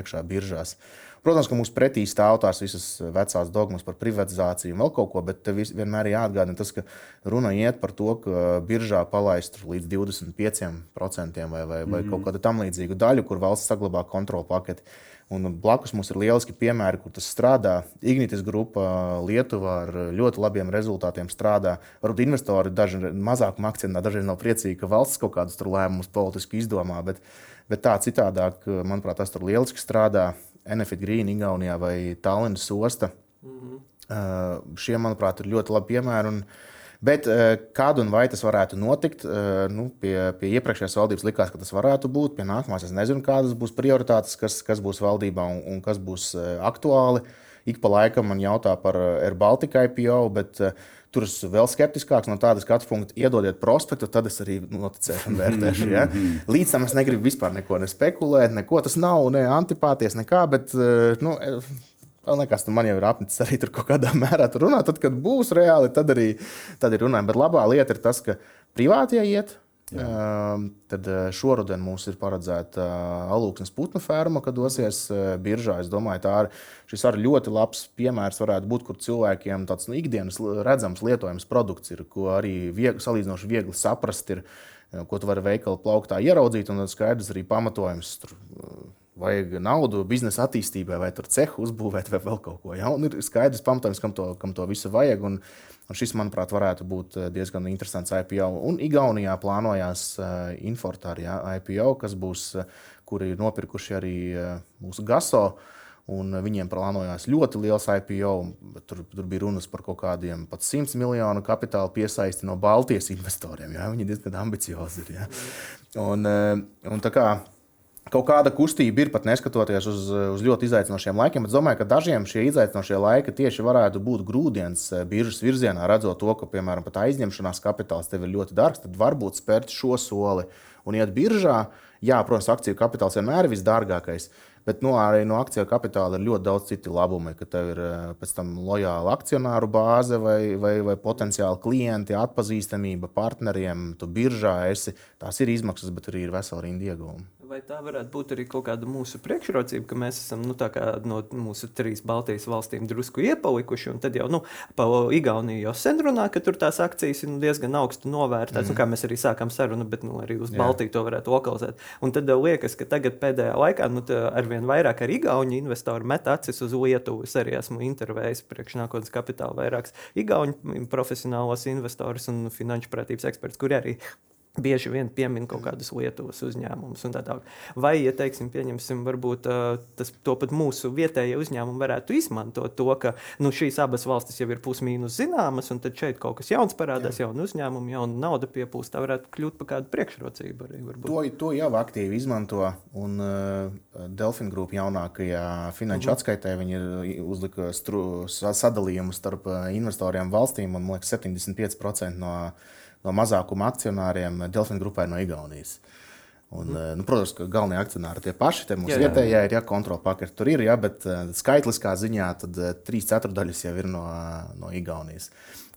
iekšā biržās. Protams, ka mums pretī stāv tās visas vecās dogmas par privatizāciju un vēl kaut ko, bet vienmēr ir jāatgādina tas, ka runa iet par to, ka biržā palaist līdz 25% vai, vai, vai mm -hmm. kaut kādu tam līdzīgu daļu, kur valsts saglabā kontrolu paketi. Un blakus mums ir lieliski piemēri, kur tas strādā. Ignitis grupa Lietuvā ar ļoti labiem rezultātiem strādā. Varbūt investori daži mazāk akcentē, daži nav priecīgi, ka valsts kaut kādus lēmumus politiski izdomā, bet, bet tā citādāk, manuprāt, tas tur lieliski strādā. Enefit Green, Igaunijā vai Tallinas osta. Mm -hmm. uh, šie, manuprāt, ir ļoti labi piemēri. Un, uh, Bet eh, kad un vai tas varētu notikt, eh, nu, pie, pie iepriekšējās valdības likās, ka tas varētu būt. Pie nākamās es nezinu, kādas būs prioritātes, kas, kas būs valdībā un, un kas būs eh, aktuāli. Ik pa laikam man jautā par Air Baltica IPO, bet tur es vēl skeptiskāks no tādas skatu punkta. Iedodiet prospektu, tad es arī noticēšu un vērtēšu. Ja? Līdz tam es negribu vispār neko nespekulēt, neko tas nav, ne antipāties, nekā. Bet, nu, Vēl nekas, man jau ir apnicis arī tur kaut kādā mērā runāt. Tad, kad būs reāli, tad arī tad ir runājumi. Bet labā lieta ir tas, ka privātie iet. Jā. Tad šoruden mums ir paredzēta alūksnes putnu ferma, kad dosies biržā. Es domāju, tā ir šis arī ļoti labs piemērs, varētu būt, kur cilvēkiem tāds nu, ikdienas redzams, lietojams produkts ir, ko arī viegli, salīdzinoši viegli saprast, ir, ko tu vari veikala plauktā ieraudzīt, un skaidrs arī pamatojums. Tur, vajag naudu biznesa attīstībai, vai tur cehu uzbūvēt, vai vēl kaut ko. Ja? Un ir skaidrs, pamatojums, kam to, kam to visu vajag. Un, un šis, manuprāt, varētu būt eh, diezgan interesants IPO. Un Igaunijā plānojās uh, Infortāri ja, IPO, kas būs, uh, kuri ir nopirkuši arī uh, mūsu GASO. Un viņiem plānojās ļoti liels IPO. Tur, tur bija runas par kaut kādiem pat 100 miljonu kapitāla piesaisti no Baltijas investoriem. Ja? Viņi diezgan ambiciozi ir. Ja? Un, un tā kā Kaut kāda kustība ir pat neskatoties uz, uz ļoti izaicinošiem laikiem, bet domāju, ka dažiem šie izaicinošie laiki tieši varētu būt grūdienis eh, biržas virzienā, redzot to, ka, piemēram, pat aizņemšanās kapitāls tev ir ļoti dārgs, tad varbūt spērt šo soli un iet biržā. Jā, protams, akciju kapitāls vienmēr ir visdārgākais, bet nu, arī no akciju kapitāla ir ļoti daudz citu labumu, ka tev ir eh, pēc tam lojāla akcionāru bāze vai, vai, vai potenciāli klienti, atpazīstamība partneriem, tu biržā esi. Tās ir izmaksas, bet arī ir vesela rinda ieguvumi vai tā varētu būt arī kaut kāda mūsu priekšrocība, ka mēs esam nu, no mūsu trīs Baltijas valstīm drusku iepalikuši. Tad jau nu, pa Igauniju jau sen runā, ka tur tās akcijas ir nu, diezgan augstu novērtētas. Mm. Nu, kā mēs arī sākām sarunu, bet nu, arī uz Jā. Baltiju to varētu lokalizēt. Un tad liekas, ka tagad pēdējā laikā nu, arvien vairāk ar Igaunu investori met acis uz Lietuvu. Es arī esmu intervējis priekšnākotnes kapitāla vairākus Igaunu profesionālos investorus un finanšu prātības ekspertus, kuri arī bieži vien piemin kaut kādus Lietuvas uzņēmumus. Tā Vai, ja teiksim, pieņemsim, varbūt tas, to pat mūsu vietējie uzņēmumi varētu izmantot to, ka nu, šīs abas valstis jau ir pusmīnus zināmas, un tad šeit kaut kas jauns parādās, jauna uzņēmuma, jauna nauda piepūst. Tā varētu kļūt par kādu priekšrocību. Arī, varbūt. to, to jau aktīvi izmanto. Un uh, Delfina grupa jaunākajā finanšu uh mhm. -huh. atskaitē viņi ir uzlikusi sadalījumu starp investoriem valstīm, un man liekas, 75% no no mazākuma akcionāriem Delfina grupai no Igaunijas. Un, mm. nu, protams, ka galvenie akcionāri tie paši, tie mūsu vietējie ir, ja kontrola paketi tur ir, ja, bet skaitliskā ziņā tad trīs ceturdaļas jau ir no, no Igaunijas.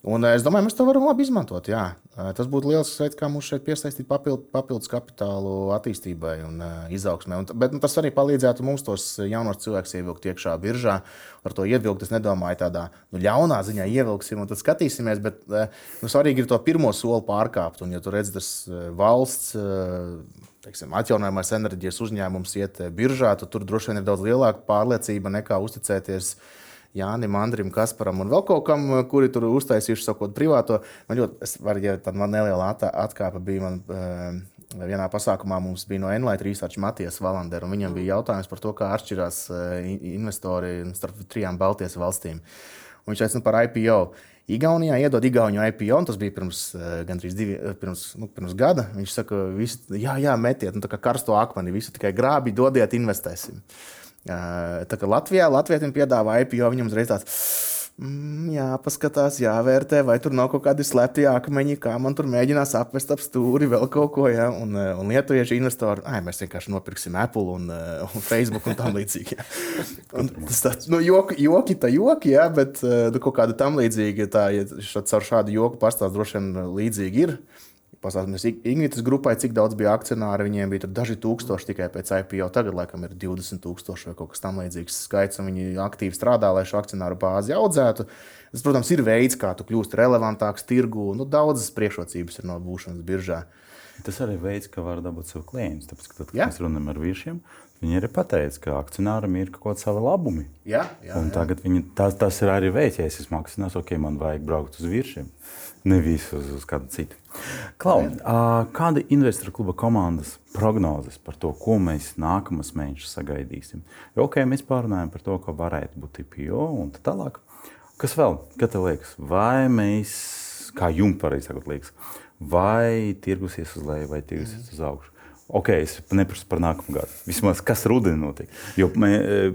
Un es domāju, mēs to varam labi izmantot. Jā. Tas būtu liels veids, kā mums šeit piesaistīt papildu, papildus kapitālu attīstībai un uh, izaugsmē. Un, bet nu, tas arī palīdzētu mums tos jaunos cilvēkus ievilkt iekšā biržā. Ar to ievilkt, es nedomāju tādā nu, ļaunā ziņā ievilksim un tad skatīsimies. Bet nu, svarīgi ir to pirmo soli pārkāpt. Un, ja tu redz, tas valsts. Teiksim, atjaunojamās enerģijas uzņēmums iet biržā, tad tur droši vien ir daudz lielāka pārliecība nekā uzticēties uh, Jānim, Andrim, Kasparam un vēl kaut kam, kuri tur uztaisījuši savu privāto. Man ļoti, var, ja tāda man neliela atkāpe bija. Man, uh, Vienā pasākumā mums bija no Enlight Research Matijas Valandera, un viņam bija jautājums par to, kā atšķirās uh, investori starp trijām Baltijas valstīm. Un viņš aicina par IPO. Igaunijā iedod Igauniju IPO, un tas bija pirms gandrīz divi, pirms, nu, pirms gada. Viņš saka, visi, jā, jā, metiet, nu, tā kā karsto akmeni, visu tikai grābi, dodiet, investēsim. Uh, Tā kā Latvijā Latvijam piedāvā IPO, viņam uzreiz tāds. Mm, jā, paskatās, jāvērtē, vai tur nav kaut kādi slēpti akmeņi, kā man tur mēģinās apvest ap stūri, vēl kaut ko. Ja? Un, un lietuvieši investori, ah, mēs vienkārši nopirksim Apple un, un Facebook un tam līdzīgi. Ja? Un tas tāds, nu, joki, joki, tā joki, ja? bet nu, kaut kāda tam līdzīga, tā, ja ar šādu joku pastāst droši vien līdzīgi ir. Pastāstīsim Ignitis grupai, cik daudz bija akcionāri. Viņiem bija daži tūkstoši tikai pēc IPO. Tagad, laikam, ir 20 tūkstoši vai kaut kas tamlīdzīgs skaits, un viņi aktīvi strādā, lai šo akcionāru bāzi audzētu. Tas, protams, ir veids, kā tu kļūsi relevantāks tirgū. Nu, daudzas priekšrocības ir no būšanas biržā. Tas arī veids, kā var dabūt sev klientus. Tāpēc, kad, kad mēs runājam ar vīriešiem, viņi arī pateica, ka akcionāram ir kaut kāda sava labumi. Jā, jā, jā. Tagad viņi, tas, tas ir arī ja es akcionārs, ok, man vajag braukt uz vīriešiem nevis uz, uz kādu citu. Klau, kāda ir investoru kluba komandas prognozes par to, ko mēs nākamās mēnešus sagaidīsim? Jo, okay, mēs pārunājam par to, ka varētu būt IPO un tā tālāk. Kas vēl? Kā tev liekas? Vai mēs, kā jums pareizi sakot, liekas, vai tirgus ies uz leju, vai tirgus ies uz augšu? Ok, es neprasu par nākamo gadu. Vismaz kas rudenī notiek. Jo mē,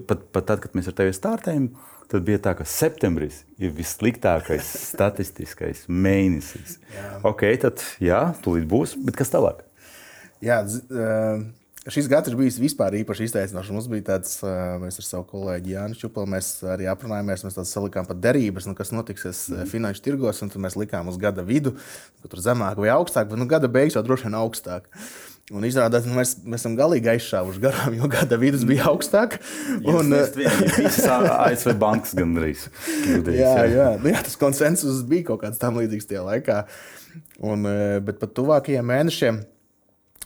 pat, pat tad, kad mēs ar tevi startējam, tad bija tā, ka septembris ir vissliktākais statistiskais mēnesis. Jā. Ok, tad jā, tūlīt būs, bet kas tālāk? Jā, šis gads ir bijis vispār īpaši izteicinošs. Mums bija tāds, mēs ar savu kolēģi Jānu Čupelu, mēs arī aprunājāmies, mēs tādas salikām pat derības, nu, kas notiks mm. finanšu tirgos, un tad mēs likām uz gada vidu, tur zemāk vai augstāk, bet nu, gada beigās jau droši vien augstāk. Un izrādās, ka nu, mēs, mēs esam galīgi aizšāvuši garām, jo gada vidus bija augstāk. Un, visas ASV bankas gandrīz. Kļūdījis, jā, jā. Nu, jā, tas konsensus bija kaut kāds tam līdzīgs tajā laikā. Un, e, bet pat tuvākajiem mēnešiem.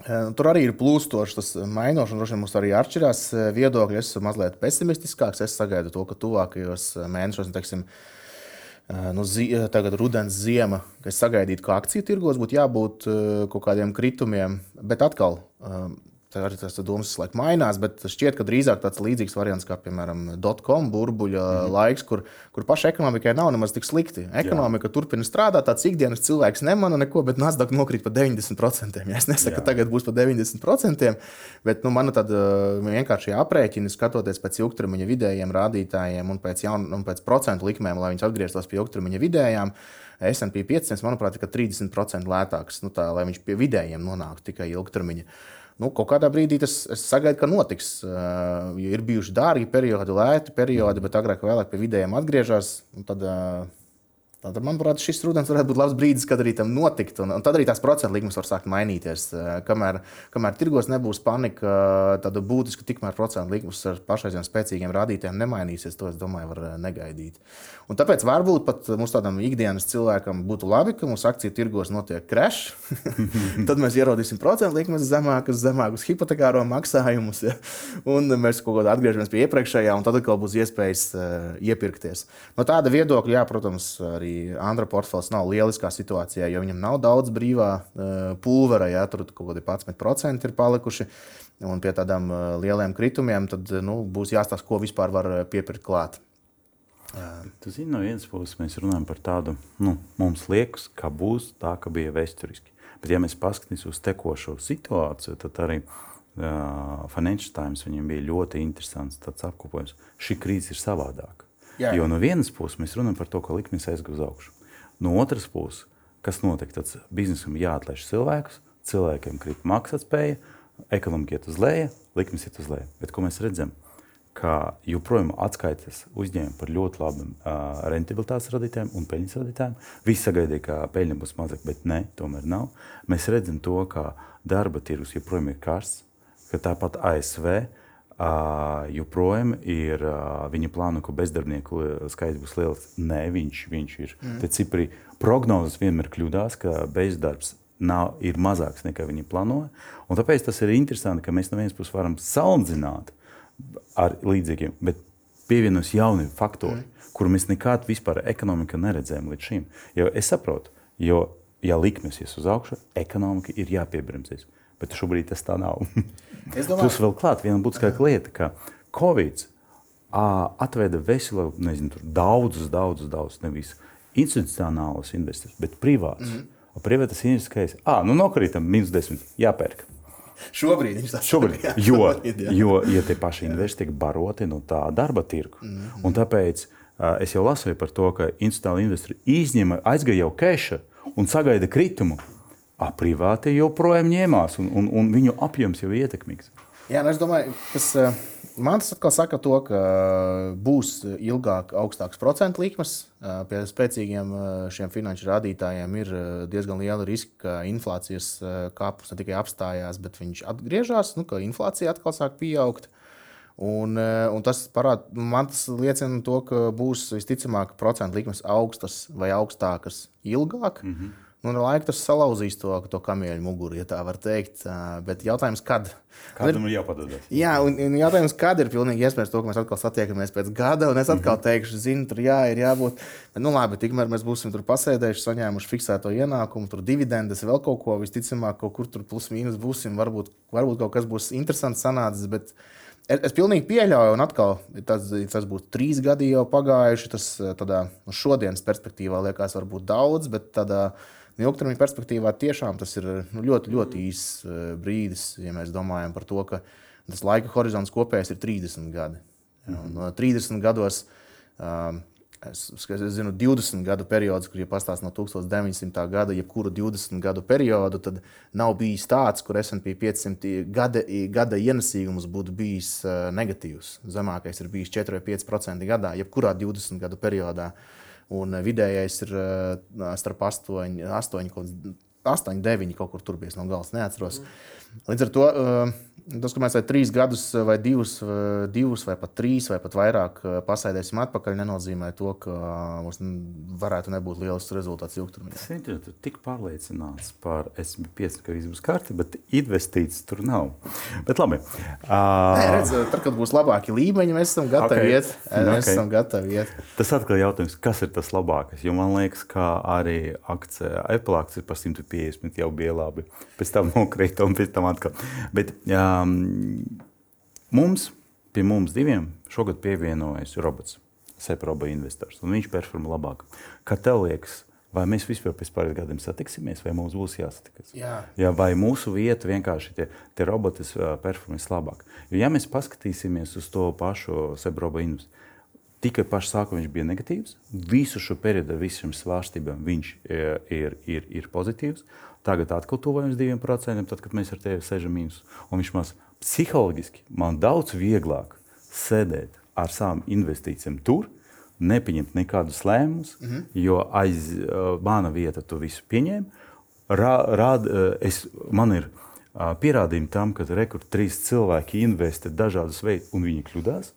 E, tur arī ir plūstoši tas mainošs, un droši vien mums arī atšķirās viedokļi. Es esmu mazliet pesimistiskāks. Es sagaidu to, ka tuvākajos mēnešos, nu, teiksim, nu, zi, tagad rudens, ziema, kas sagaidītu, ka akciju tirgos būtu jābūt kaut kādiem kritumiem, bet atkal Tā arī tas domas laikam mainās, bet šķiet, ka drīzāk tāds līdzīgs variants kā, piemēram, dotcom burbuļa mm -hmm. laiks, kur, kur pašai ekonomikai nav nemaz tik slikti. Ekonomika Jā. turpina strādāt, tāds ikdienas cilvēks nemana neko, bet Nasdaq nokrīt par 90%. Ja es nesaku, Jā. ka tagad būs par 90%, bet nu, man tāda vienkārši aprēķina, skatoties pēc ilgtermiņa vidējiem rādītājiem un pēc, jaun, un pēc procentu likmēm, lai viņi atgrieztos pie ilgtermiņa vidējām. SP 500, manuprāt, ir 30% lētāks, nu, tā, lai viņš pie vidējiem nonāktu tikai ilgtermiņa. Nu, kaut kādā brīdī tas sagaidu, ka notiks. Uh, ir bijuši dārgi periodi, lēti periodi, bet agrāk vai vēlāk pie vidējiem atgriežas. Tad uh, Tad, manuprāt, šis rudens varētu būt labs brīdis, kad arī tam notikt. Un, un tad arī tās procentu likmes var sākt mainīties. Kamēr, kamēr tirgos nebūs panika, tad būtiski tikmēr procentu likmes ar pašreizējiem spēcīgiem rādītājiem nemainīsies. To es domāju, var negaidīt. Un tāpēc varbūt pat mums tādam ikdienas cilvēkam būtu labi, ka mūsu akciju tirgos notiek crash. tad mēs ierodīsim procentu likmes zemākas, zemākus hipotekāro maksājumus. Ja? Un mēs kaut kādā atgriežamies pie iepriekšējā, un tad atkal būs iespējas uh, iepirkties. No tāda viedokļa, jā, protams, arī arī Andra portfels nav lieliskā situācijā, jo viņam nav daudz brīvā uh, pulvera, ja tur kaut kādi 11% ir palikuši. Un pie tādām uh, lieliem kritumiem tad, nu, būs jāstāsta, ko vispār var piepirkt klāt. Tu zini, no vienas puses mēs runājam par tādu, nu, mums liekas, ka būs tā, ka bija vēsturiski. Bet, ja mēs paskatīsimies uz tekošo situāciju, tad arī uh, Financial Times viņam bija ļoti interesants apkopojums. Šī krīze ir savādāka. Jā. Jo no vienas puses mēs runājam par to, ka likmes aizgāja uz augšu. No otras puses, kas notiek? Tad biznesam jāatlaiž cilvēkus, cilvēkiem krīt maksātspēja, ekonomika iet uz leju, likmes iet uz leju. Bet ko mēs redzam? Ka joprojām atskaitas uzņēmumi par ļoti labiem uh, rentabilitātes radītājiem un peļņas radītājiem. Visi sagaidīja, ka peļņa būs mazāka, bet nē, tomēr nav. Mēs redzam to, ka darba tirgus joprojām ir karsts, ka tāpat ASV uh, joprojām ir uh, viņa plāno, ka bezdarbnieku skaits būs liels. Nē, viņš, viņš ir. Mm. Te cipri prognozes vienmēr kļūdās, ka bezdarbs nav, ir mazāks nekā viņi plānoja. Tāpēc tas ir interesanti, ka mēs no vienas puses varam salīdzināt ar līdzekļiem, bet pievienojas jauni faktori, mm. kurus mēs nekad vispār ekonomikā neredzējām līdz šim. Jo es saprotu, jo, ja likmes ies uz augšu, ekonomika ir jāpiebremzēs. Bet šobrīd tas tā nav. domāju... Plus vēl klāt viena būtiskāka lieta, ka Covid atveda veselu, nezinu, daudzus, daudzus, daudzus, nevis institucionālus investorus, bet privātus. Mm -hmm Privātas investīcijas, ah, nu nokrītam, minus 10, jāpērk. Šobrīd viņš tāds - šobrīd. Jā, jo, šobrīd, jā. jo, ja tie paši investori tiek baroti no tā darba tirgu, mm -hmm. un tāpēc uh, es jau lasīju par to, ka institucionāli investori izņēma, aizgāja jau keša un sagaida kritumu. A, privāti joprojām ņēmās, un, un, un viņu apjoms jau ir ietekmīgs. Jā, nu es domāju, tas. Uh Man tas atkal saka to, ka būs ilgāk augstāks procentu likmes. Pie spēcīgiem šiem finanšu rādītājiem ir diezgan liela riska, ka inflācijas kāpums ne tikai apstājās, bet viņš atgriežas, nu, ka inflācija atkal sāk pieaugt. Un, un tas parāda, man tas liecina to, ka būs visticamāk procentu likmes augstas vai augstākas ilgāk. Mm -hmm. Nu, ar laiku tas salauzīs to, to kamieļu muguru, ja tā var teikt. Bet jautājums, kad? Kādam ir jāpadodas? Jā, un, un jautājums, kad ir pilnīgi iespējams to, ka mēs atkal satiekamies pēc gada, un es atkal -hmm. teikšu, zinu, tur jā, ir jābūt. Bet, nu, labi, tikmēr mēs būsim tur pasēdējuši, saņēmuši fiksēto ienākumu, tur dividendes, vēl kaut ko, visticamāk, kaut kur tur plus mīnus būsim. Varbūt, varbūt kaut kas būs interesants sanācis. Bet, Es, es pilnīgi pieļauju, un atkal tas, tas būtu trīs gadi jau pagājuši. Tas tādā, no šodienas perspektīvā liekas, varbūt daudz, bet tādā Nu, ilgtermiņa perspektīvā tiešām tas ir nu, ļoti, ļoti īss uh, brīdis, ja mēs domājam par to, ka tas laika horizonts kopējais ir 30 gadi. Ja, un, no 30 gados, um, es, es zinu, 20 gadu periods, kur ja pastāsta no 1900. gada, jebkuru 20 gadu periodu, tad nav bijis tāds, kur SP 500 gada, gada ienesīgums būtu bijis uh, negatīvs. Zemākais ir bijis 4 vai 5% gadā, jebkurā 20 gadu periodā. Uh, un vidējais ir starp 8, 8, 8 9 kaut kur tur bijis no galas, neatceros. Mm. Līdz ar to Tas, ka mēs vai trīs gadus, vai divus, divus, vai pat trīs, vai pat vairāk pasēdēsim atpakaļ, nenozīmē to, ka mums varētu nebūt liels rezultāts ilgtermiņā. Es esmu tik pārliecināts par SP5, ka viss būs kārtībā, bet investīcijas tur nav. Bet labi. Uh... Nē, redz, tad, kad būs labāki līmeņi, mēs esam gatavi okay. iet. Mēs okay. esam gatavi iet. Tas atkal jautājums, kas ir tas labākais? Jo man liekas, ka arī akcija, Apple akcija par 150 jau bija labi. Pēc tam nokrita un pēc tam atkal. Bet, jā, Um, mums, pie mums diviem, šogad pievienojas robots, Seproba investors, un viņš performē labāk. Kā tev liekas, vai mēs vispār pēc pāris gadiem satiksimies, vai mums būs jāsatikas? Jā. Jā, vai mūsu vieta vienkārši tie, tie roboti performēs labāk? Jo, ja mēs paskatīsimies uz to pašu Seproba investoru, tikai pašā sākumā viņš bija negatīvs. Visu šo periodu ar visām svārstībām viņš ir, ir, ir pozitīvs. Tagad atkal tuvojamies 2%, tad, kad mēs ar tevi sēžam mīnus. Un viņš man psiholoģiski man daudz vieglāk sēdēt ar savām investīcijām tur, nepieņemt nekādus lēmumus, mm -hmm. jo aiz uh, mana vieta to visu pieņēma. Rā, rād, uh, es, man ir uh, pierādījumi tam, ka rekords trīs cilvēki investē dažādus veidus, un viņi kļūdās.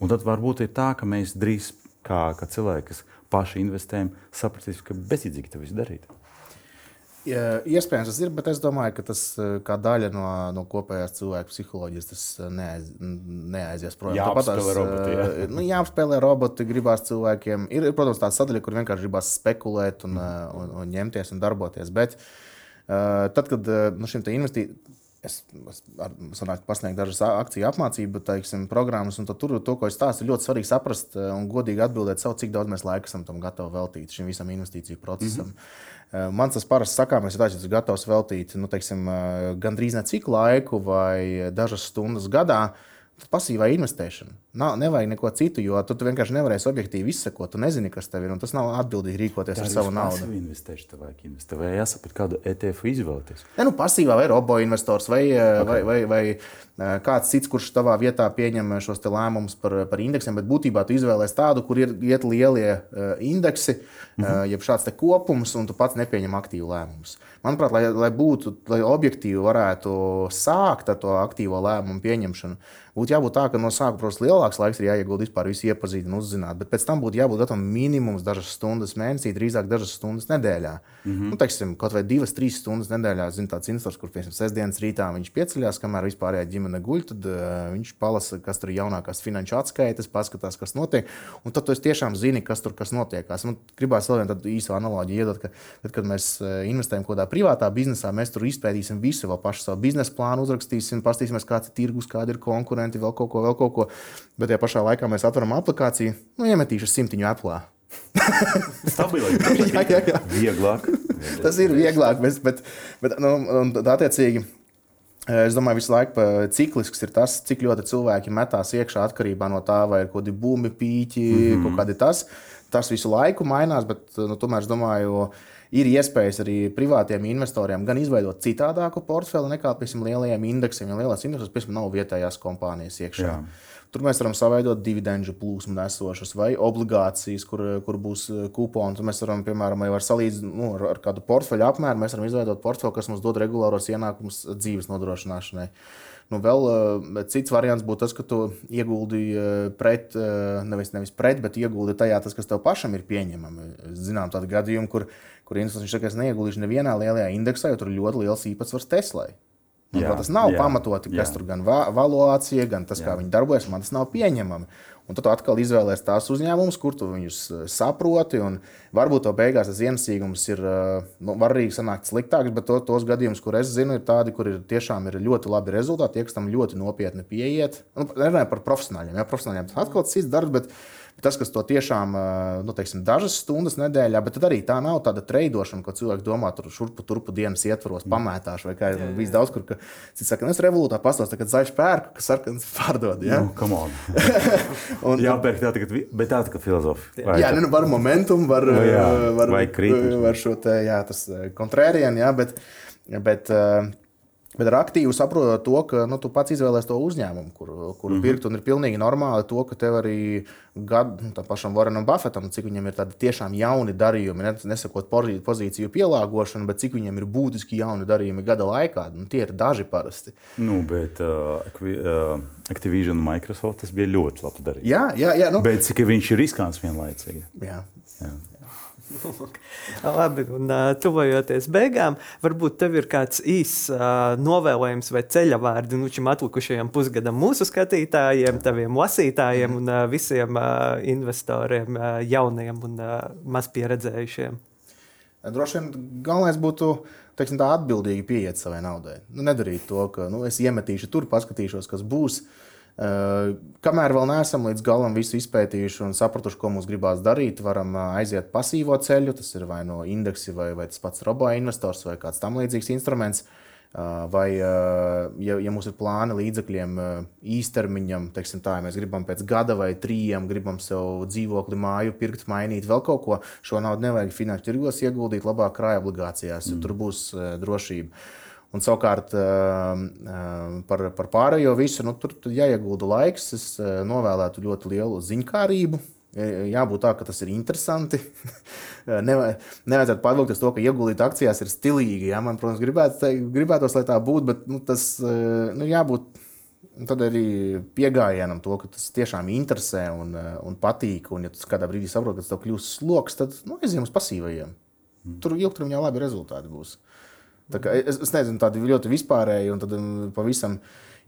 Un tad varbūt ir tā, ka mēs drīz, kā, kā cilvēki, kas paši investējam, sapratīsim, ka bezjēdzīgi to visu darīt. Iespējams, tas ir, bet es domāju, ka tas eh, kā daļa no, no kopējās cilvēku psiholoģijas tas eh, neaiz, neaizies projām. Jāapspēlē tās, roboti. Jā. Eh, nu, jāapspēlē roboti, gribās cilvēkiem. Ir, protams, tā sadaļa, kur vienkārši gribās spekulēt un, mm. un, un ņemties un darboties. Bet tad, kad nu, šim investīcijam es, es sanāk, pasniegtu dažas akciju apmācību teiksim, programmas, un tur to, ko es stāstu, ir ļoti svarīgi saprast un godīgi atbildēt savu, cik daudz mēs laika esam tam gatavi veltīt šim visam investīciju procesam. Mm -hmm. Eh, man tas parasti sakāmais ir tāds, esmu gatavs veltīt nu, teiksim, eh, gandrīz ne cik laiku vai dažas stundas gadā pasīvai investēšanai. Nav, nevajag neko citu, jo tu, tu vienkārši nevarēsi objektīvi izsekot. Tu nezini, kas tev ir. Tas nav atbildīgi rīkoties ar savu naudu. Investēšu, vajag investēt, vai jāsaprot, kādu ETF izvēlēties. Ne, nu, pasīvā vai robo investors vai, okay. vai, vai, vai kāds cits, kurš tavā vietā pieņem šos lēmumus par, par indeksiem, bet būtībā tu izvēlēsies tādu, kur ir iet lielie indeksi, mm -hmm. jeb šāds kopums, un tu pats nepieņem aktīvu lēmumus. Manuprāt, lai, lai būtu, lai objektīvi varētu sākt ar to aktīvo lēmumu pieņemšanu, būtu jābūt tā, ka no sākuma, protams, lielāks laiks ir jāiegulda vispār visu iepazīt un uzzināt. Bet pēc tam būtu jābūt gatavam minimums dažas stundas mēnesī, drīzāk dažas stundas nedēļā. Mm -hmm. nu, teiksim, kaut vai divas, trīs stundas nedēļā. Zinu, tāds investors, kur piemēram sestdienas rītā viņš pieceļās, kamēr vispārējā ģimene guļ, tad uh, viņš palasa, kas tur ir jaunākās finanšu atskaites, paskatās, kas notiek. Un tad tu tiešām zini, kas tur kas notiekās. Man gribās vēl vienu īsu analoģiju iedot, ka tad, kad mēs investējam kaut kādā privātā biznesā, mēs tur izpētīsim visu, vēl pašu savu biznesa plānu uzrakstīsim, paskatīsimies, kāds ir tirgus, kāda ir konkurenti, vēl kaut ko, vēl kaut ko. Bet tajā pašā laikā mēs atveram aplikāciju, nu, iemetīšu simtiņu Apple. Stabilāk, jā, jā, jā. Vieglāk. Tas ir vieglāk, bet, bet, bet nu, attiecīgi. Es domāju, visu laiku ciklisks ir tas, cik ļoti cilvēki metās iekšā atkarībā no tā, vai ir kaut kādi būmi, pīķi, mm -hmm. kaut kādi tas. Tas visu laiku mainās, bet nu, tomēr es domāju, ka ir iespējas arī privātiem investoriem gan izveidot citādāku portfeli nekā piemēram, lielajiem indeksiem. Jo lielās indeksos piemēram, nav vietējās kompānijas iekšā. Jā. Tur mēs varam saveidot dividendžu plūsmu nesošas vai obligācijas, kur, kur būs eh, kuponi. Tur mēs varam, piemēram, var salīdzināt nu, ar, kādu portfeļu apmēru. Mēs varam izveidot portfeli, kas mums dod regulāros ienākumus dzīves nodrošināšanai. Nu, vēl uh, cits variants būtu tas, ka tu ieguldi uh, pret, uh, nevis, nevis pret, bet ieguldi tajā, tas, kas tev pašam ir pieņemami. Zinām, tādu gadījumu, kur kur viņš saka, es neieguldīšu nevienā lielajā indeksā, jo tur ir ļoti liels īpatsvars Teslai. Jā, tas nav jā, pamatoti, kas jā. tur gan va valuācija, gan tas, jā. kā viņi darbojas, man tas nav pieņemami. Un tad atkal izvēlēsies tās uzņēmumus, kur tu viņus eh, saproti. Varbūt to beigās tas ienesīgums ir, eh, nu, arī sanākt sliktāks, bet to, tos gadījumus, kur es zinu, ir tādi, kur ir tiešām ir ļoti labi rezultāti, tie, kas tam ļoti nopietni pieiet. Nu, Nerunājot par profesionāļiem, ja profesionāļiem tas atkal cits darbs, bet Tas, kas to tiešām nu, teiksim, dažas stundas nedēļā, bet arī tā nav tāda treidošana, ko cilvēki domā, tur šurpu turpu dienas ietvaros pamētāšu. Vai kā ir bijis daudz, kur cits saka, nu, es revolūtā pastāstīju, ka zaļš pērku, kas sarkans pārdod. Ja? Nu, un, jā, pērk tā, ka, bet tā kā filozofija. Jā, nu, var momentum, var, nu, jā, var, vai kritiski. Var šo te, jā, tas kontrērienu, jā, bet, bet uh, Bet ar aktīvu saprotot to, ka nu, tu pats izvēlējies to uzņēmumu, kur, kur mm -hmm. pirkt. Un ir pilnīgi normāli to, ka tev arī gadu, nu, tam pašam Varenam Buffetam, cik viņam ir tādi tiešām jauni darījumi, ne, nesakot pozīciju pielāgošanu, bet cik viņam ir būtiski jauni darījumi gada laikā. Nu, tie ir daži parasti. Nu, bet uh, uh, Activision un Microsoft tas bija ļoti labi darījumi. Jā, jā, jā. Nu, bet cik viņš ir riskants vienlaicīgi. Jā. jā. Labi, un tuvojoties beigām, varbūt tev ir kāds īss novēlējums vai ceļa vārdi nu, šim atlikušajam pusgadam mūsu skatītājiem, taviem lasītājiem un uh, visiem investoriem, jauniem un mazpieredzējušiem. Droši vien galvenais būtu teiksim, tā atbildīgi pieiet savai naudai. Nu, nedarīt to, ka nu, es iemetīšu tur, paskatīšos, kas būs. Uh, kamēr vēl neesam līdz galam visu izpētījuši un sapratuši, ko mums gribās darīt, varam eh, aiziet pasīvo ceļu. Tas ir vai no indeksi, vai, vai tas pats robo investors, vai kāds tam līdzīgs instruments. Eh, vai, ja, ja mums ir plāni līdzekļiem īstermiņam, teiksim, tā, ja mēs gribam pēc gada vai trījiem, gribam sev dzīvokli, māju pirkt, mainīt vēl kaut ko, šo naudu nevajag finanšu tirgos ieguldīt, labāk krājuma obligācijās, jo mm. tur būs drošība. Un savukārt par, par pārējo visu nu, tur jāiegulda laiks. Es novēlētu ļoti lielu ziņkārību. Jābūt tā, ka tas ir interesanti. Nevajadzētu pavilkties to, ka ieguldīt akcijās ir stilīgi. Jā. Man, protams, gribētu, gribētos, lai tā būtu, bet nu, tas nu, jābūt tad arī pieejamam to, ka tas tiešām interesē un, un patīk. Un, ja tu kādā brīdī saproti, ka tas tev kļūst sloks, tad nu, aizjām uz pasīvajiem. Tur ilgtermiņā labi rezultāti būs. Es, es nezinu, tādi ļoti vispārēji, un um, pavisam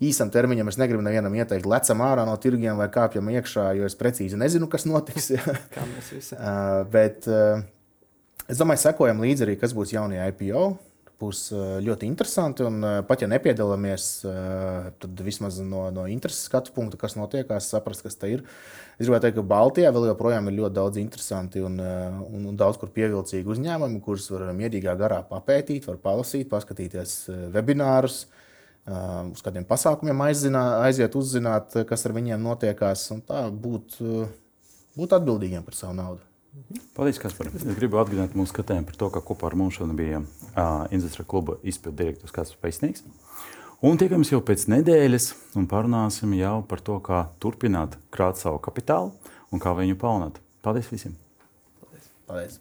īsam termiņam es negribu nevienam ieteikt, lecam ārā no tirgiem vai kāpjam iekšā, jo es precīzi nezinu, kas notiks. Kā mēs visi. uh, bet uh, es domāju, sekojam līdzi arī, kas būs jaunie IPO. Būs uh, ļoti interesanti, un uh, pat ja nepiedalāmies, uh, tad vismaz no, no intereses skatu punkta, kas notiekās, saprast, kas tas ir. Uh, Es gribētu teikt, ka Baltijā vēl joprojām ir ļoti daudz interesanti un, eh, un, un daudz kur pievilcīgi uzņēmumi, kurus var mierīgā garā papētīt, var palasīt, paskatīties eh, webinārus. uh, uz kādiem pasākumiem aizinā, aiziet, uzzināt, kas ar viņiem notiekās, un tā būt, būt atbildīgiem par savu naudu. Paldies, Kaspar. Es gribu atgādināt mūsu skatītājiem par to, ka kopā ar mums šodien bija uh, Industrijā kluba izpildu direktors Kaspars Paisnieks. Un tiekamies jau pēc nedēļas un parunāsim jau par to, kā turpināt krāt savu kapitālu un kā viņu pelnīt. Paldies visiem! Paldies! Paldies.